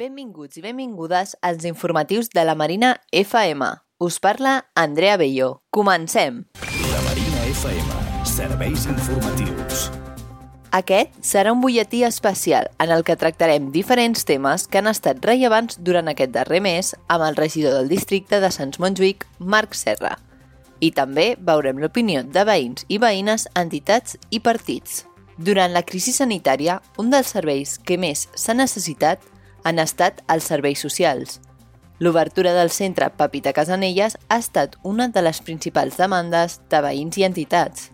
Benvinguts i benvingudes als informatius de la Marina FM. Us parla Andrea Belló. Comencem! La Marina FM. Serveis informatius. Aquest serà un butlletí especial en el que tractarem diferents temes que han estat rellevants durant aquest darrer mes amb el regidor del districte de Sants Montjuïc, Marc Serra. I també veurem l'opinió de veïns i veïnes, entitats i partits. Durant la crisi sanitària, un dels serveis que més s'ha necessitat han estat els serveis socials. L'obertura del centre Pepita Casanelles ha estat una de les principals demandes de veïns i entitats.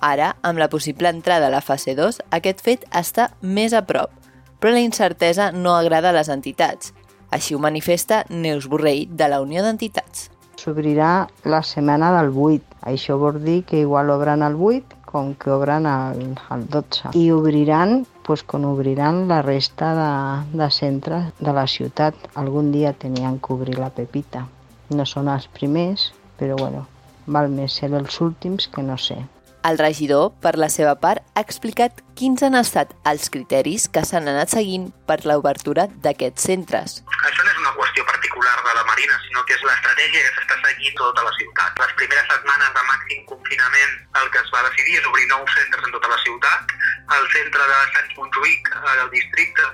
Ara, amb la possible entrada a la fase 2, aquest fet està més a prop, però la incertesa no agrada a les entitats. Així ho manifesta Neus Borrell, de la Unió d'Entitats. S'obrirà la setmana del 8. Això vol dir que igual obran el 8 com que obran el, el 12. I obriran pues, quan obriran la resta de, de centres de la ciutat. Algun dia tenien que obrir la Pepita. No són els primers, però bueno, val més ser els últims que no ser. El regidor, per la seva part, ha explicat quins han estat els criteris que s'han anat seguint per l'obertura d'aquests centres. Això no és una qüestió particular de la Marina, sinó que és l'estratègia que s'està seguint tota la ciutat. Les primeres setmanes de màxim confinament el que es va decidir és obrir nous centres en tota la ciutat. El centre de Sants Montjuïc, el districte,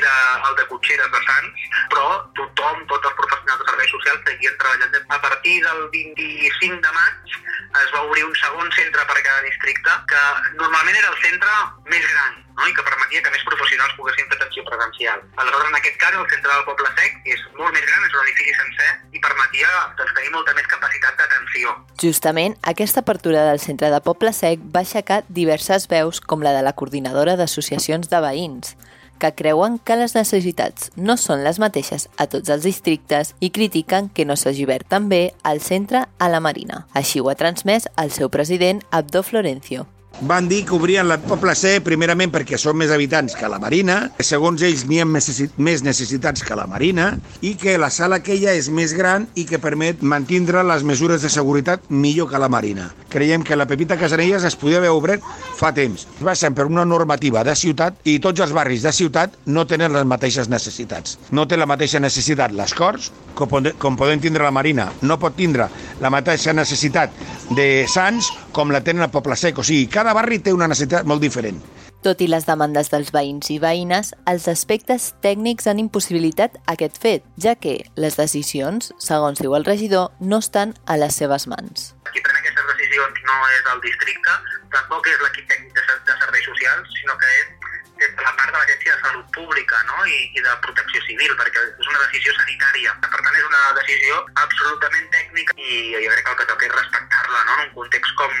era el de Cotxeres de Sants, però tothom, tots els professionals de serveis socials seguien treballant. A partir del 25 de maig es va obrir un segon centre per cada districte, que normalment era el centre més gran, no? i que permetia que més professionals poguessin fer atenció presencial. Aleshores, en aquest cas, el centre del Poble Sec és molt més gran, és un edifici sencer, i permetia doncs, tenir molta més capacitat d'atenció. Justament, aquesta apertura del centre de Poble Sec va aixecar diverses veus com la de la coordinadora d'associacions de veïns, que creuen que les necessitats no són les mateixes a tots els districtes i critiquen que no s'hagi obert també el centre a la Marina. Així ho ha transmès el seu president Abdo Florencio. Van dir que obrien la Poble C primerament perquè són més habitants que la Marina, que segons ells n'hi ha més necessitats que la Marina, i que la sala aquella és més gran i que permet mantindre les mesures de seguretat millor que la Marina. Creiem que la Pepita Casanelles es podia haver obert fa temps. Va ser per una normativa de ciutat i tots els barris de ciutat no tenen les mateixes necessitats. No té la mateixa necessitat les Corts com, com poden tindre la Marina. No pot tindre la mateixa necessitat de Sants com la tenen a Poble Sec. O sigui, cada barri té una necessitat molt diferent. Tot i les demandes dels veïns i veïnes, els aspectes tècnics han impossibilitat aquest fet, ja que les decisions, segons diu el regidor, no estan a les seves mans. Qui pren aquestes decisions no és el districte, tampoc és l'equip tècnic de, de serveis socials, sinó que és des de la part de l'Agència de Salut Pública no? I, i de Protecció Civil, perquè és una decisió sanitària. Per tant, és una decisió absolutament tècnica i jo crec que el que toca és respectar-la no? en un context com,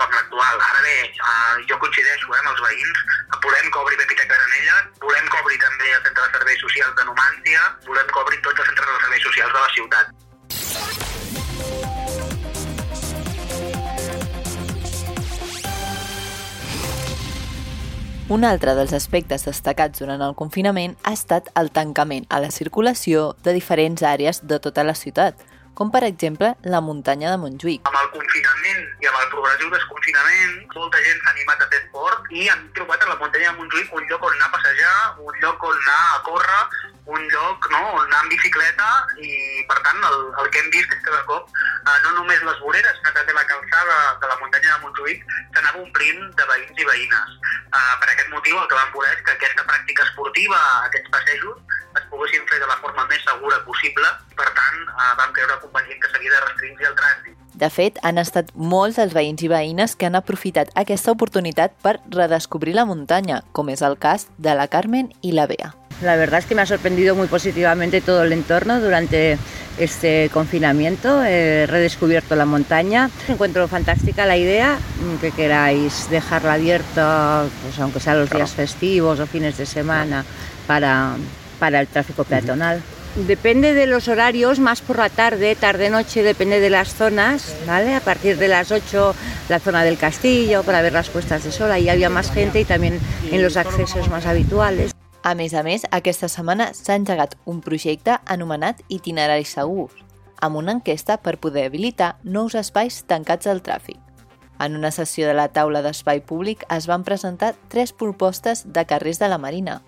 com l'actual. Ara bé, uh, jo coincideixo eh, amb els veïns, volem que obri Pepita Casanella, volem que obri també el Centre de Serveis Socials de Numància, volem que obri tots els centres de serveis socials de la ciutat. Un altre dels aspectes destacats durant el confinament ha estat el tancament a la circulació de diferents àrees de tota la ciutat, com per exemple la muntanya de Montjuïc. Amb el confinament i amb el progressiu desconfinament, molta gent s'ha animat a fer esport i han trobat a la muntanya de Montjuïc un lloc on anar a passejar, un lloc on anar a córrer, un lloc no, on anar en bicicleta i, per tant, el, el que hem vist és que de cop eh, no només les voreres, sinó també la calçada de la muntanya de Montjuïc s'anava omplint de veïns i veïnes. Eh, per aquest motiu el que vam voler és que aquesta pràctica esportiva, aquests passejos, es poguessin fer de la forma més segura possible. Per tant, eh, vam creure convenient que s'havia de restringir el trànsit. De fet, han estat molts els veïns i veïnes que han aprofitat aquesta oportunitat per redescobrir la muntanya, com és el cas de la Carmen i la Bea. La verdad es que me ha sorprendido muy positivamente todo el entorno durante este confinamiento. He redescubierto la montaña. Encuentro fantástica la idea que queráis dejarla abierta, pues aunque sea los días festivos o fines de semana, para, para el tráfico peatonal. Depende de los horarios, más por la tarde, tarde-noche, depende de las zonas, ¿vale? A partir de las 8, la zona del castillo, para ver las puestas de sol, ahí había más gente y también en los accesos más habituales. A més a més, aquesta setmana s'ha engegat un projecte anomenat Itineraris Segurs, amb una enquesta per poder habilitar nous espais tancats al tràfic. En una sessió de la taula d'espai públic es van presentar tres propostes de carrers de la Marina,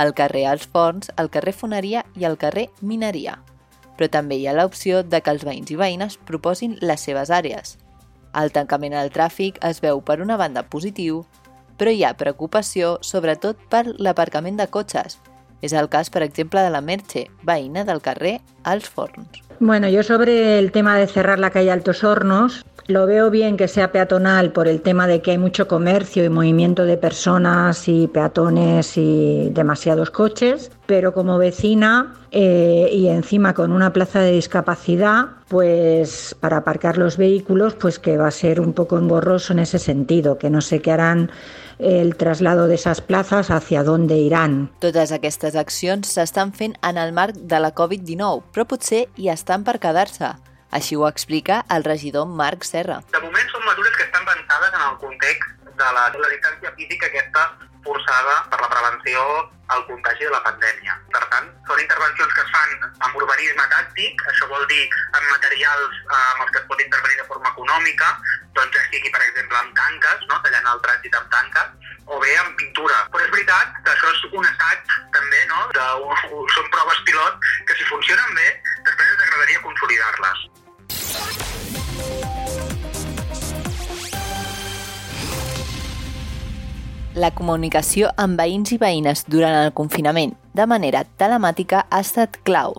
el carrer Els Forns, el carrer Foneria i el carrer Mineria. Però també hi ha l'opció de que els veïns i veïnes proposin les seves àrees. El tancament al tràfic es veu per una banda positiu, però hi ha preocupació sobretot per l'aparcament de cotxes. És el cas, per exemple, de la Merche, veïna del carrer Els Forns. Bueno, yo sobre el tema de cerrar la calle Altos Hornos, Lo veo bien que sea peatonal por el tema de que hay mucho comercio y movimiento de personas y peatones y demasiados coches, pero como vecina eh, y encima con una plaza de discapacidad, pues para aparcar los vehículos, pues que va a ser un poco engorroso en ese sentido, que no sé qué harán el traslado de esas plazas hacia dónde irán. Totes aquestes accions s'estan fent en el marc de la Covid-19, però potser hi estan. Així ho explica el regidor Marc Serra. De moment són mesures que estan pensades en el context de la, de la distància física aquesta forçada per la prevenció al contagi de la pandèmia. Per tant, són intervencions que es fan amb urbanisme tàctic, això vol dir amb materials eh, amb els que es pot intervenir de forma econòmica, doncs ja sigui, per exemple, amb tanques, no? tallant el trànsit amb tanques, comunicació amb veïns i veïnes durant el confinament de manera telemàtica ha estat clau.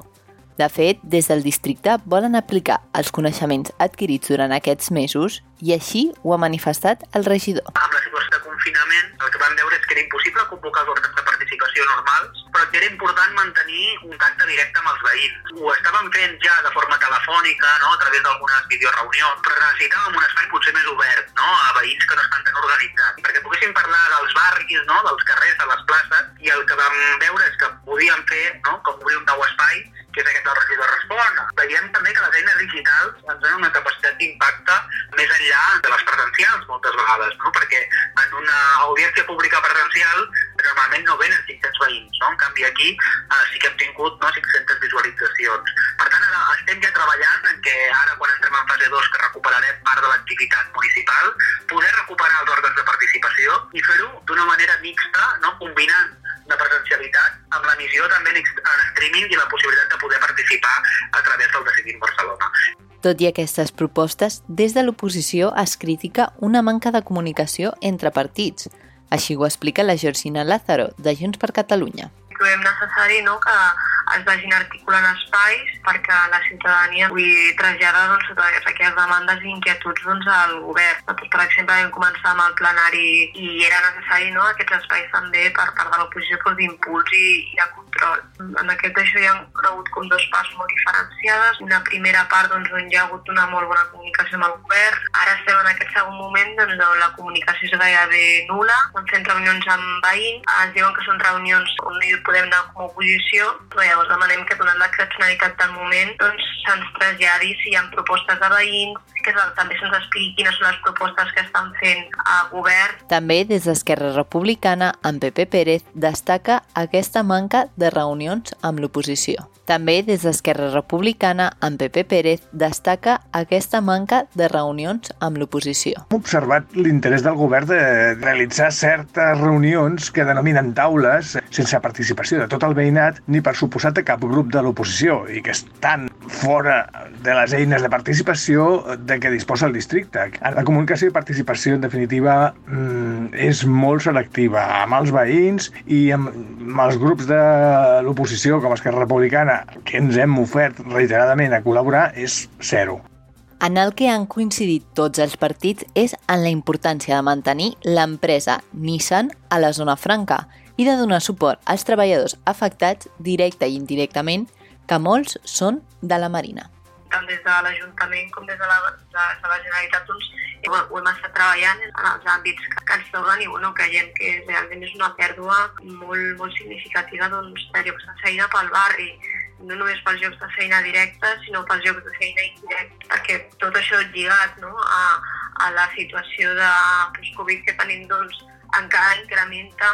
De fet, des del districte volen aplicar els coneixements adquirits durant aquests mesos i així ho ha manifestat el regidor. Amb la situació que era impossible convocar els òrgans de participació normals, però que era important mantenir un contacte directe amb els veïns. Ho estàvem fent ja de forma telefònica, no? a través d'algunes videoreunions, però necessitàvem un espai potser més obert no? a veïns que no estan tan organitzats, perquè poguéssim parlar dels barris, no? dels carrers, de les places, i el que vam veure és que podíem fer no? com obrir un nou espai que és aquest del regidor respon. Veiem també que les eines digitals ens donen una capacitat d'impacte més enllà de les presencials moltes vegades, no? perquè en una audiència pública presencial normalment no venen 500 veïns, no? en canvi aquí eh, sí que hem tingut no, 500 visualitzacions. Per tant, ara estem ja treballant en que ara quan entrem en fase 2 que recuperarem part de l'activitat Tot i aquestes propostes, des de l'oposició es critica una manca de comunicació entre partits. Així ho explica la Georgina Lázaro, de Junts per Catalunya. Trobem necessari no, que es vagin articulant espais perquè la ciutadania avui trasllada doncs, totes aquelles demandes i inquietuds doncs, al govern. Nosaltres, per exemple, vam començar amb el plenari i era necessari no, aquests espais també per part de l'oposició doncs, d'impuls i, i de control. En aquest això hi ha hagut com dos parts molt diferenciades. Una primera part doncs, on hi ha hagut una molt bona comunicació amb el govern. Ara estem en aquest segon moment doncs, on la comunicació és gairebé nula. Estem fent reunions amb veïns, ens diuen que són reunions on no hi podem anar com a oposició, però demanem que donant l'excepcionalitat del moment doncs se'ns traslladi si hi ha propostes de veïns, que també se'ns expliqui quines són les propostes que estan fent a govern. També des d'Esquerra Republicana, en Pepe Pérez destaca aquesta manca de reunions amb l'oposició. També des d'Esquerra Republicana, en Pepe Pérez destaca aquesta manca de reunions amb l'oposició. Hem observat l'interès del govern de realitzar certes reunions que denominen taules sense participació de tot el veïnat ni per suposat de cap grup de l'oposició i que estan fora de les eines de participació de què disposa el districte. La comunicació i participació, en definitiva, mm, és molt selectiva amb els veïns i amb, els grups de l'oposició, com Esquerra Republicana, que ens hem ofert reiteradament a col·laborar, és zero. En el que han coincidit tots els partits és en la importància de mantenir l'empresa Nissan a la zona franca i de donar suport als treballadors afectats directe i indirectament, que molts són de la Marina tant des de l'Ajuntament com des de la, de, de la Generalitat, doncs, bueno, ho hem estat treballant en els àmbits que, que ens toquen i bueno, creiem que realment és una pèrdua molt, molt significativa doncs, de llocs de feina pel barri no només pels llocs de feina directes, sinó pels llocs de feina indirectes, perquè tot això lligat no, a, a la situació de post-Covid que tenim doncs, encara incrementa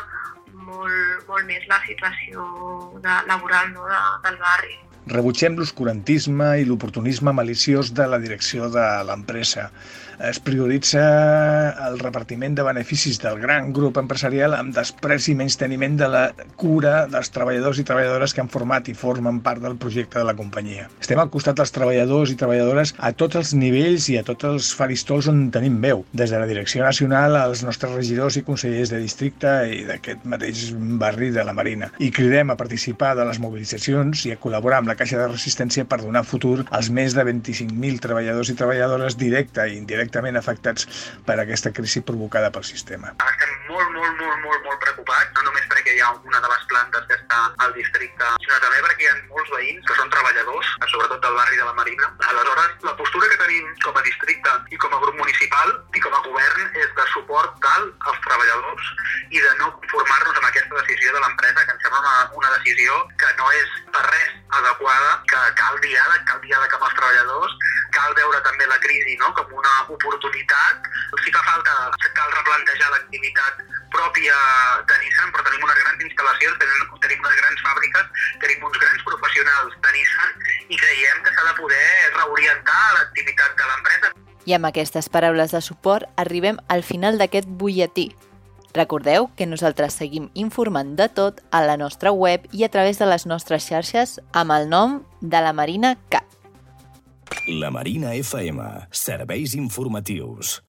molt, molt més la situació de, laboral no, de, del barri. Rebutgem l'oscurantisme i l'oportunisme maliciós de la direcció de l'empresa es prioritza el repartiment de beneficis del gran grup empresarial amb després i menys teniment de la cura dels treballadors i treballadores que han format i formen part del projecte de la companyia. Estem al costat dels treballadors i treballadores a tots els nivells i a tots els faristols on tenim veu, des de la direcció nacional als nostres regidors i consellers de districte i d'aquest mateix barri de la Marina. I cridem a participar de les mobilitzacions i a col·laborar amb la Caixa de Resistència per donar futur als més de 25.000 treballadors i treballadores directe i indirecte directament afectats per aquesta crisi provocada pel sistema. Estem molt, molt, molt, molt, molt preocupats, no només perquè hi ha una de les plantes que està al districte, sinó també perquè hi ha molts veïns que són treballadors, sobretot del barri de la Marina. Aleshores, la postura que tenim com a districte i com a grup municipal i com a govern I amb aquestes paraules de suport arribem al final d'aquest butlletí. Recordeu que nosaltres seguim informant de tot a la nostra web i a través de les nostres xarxes amb el nom de la Marina Cat. La Marina FM. Serveis informatius.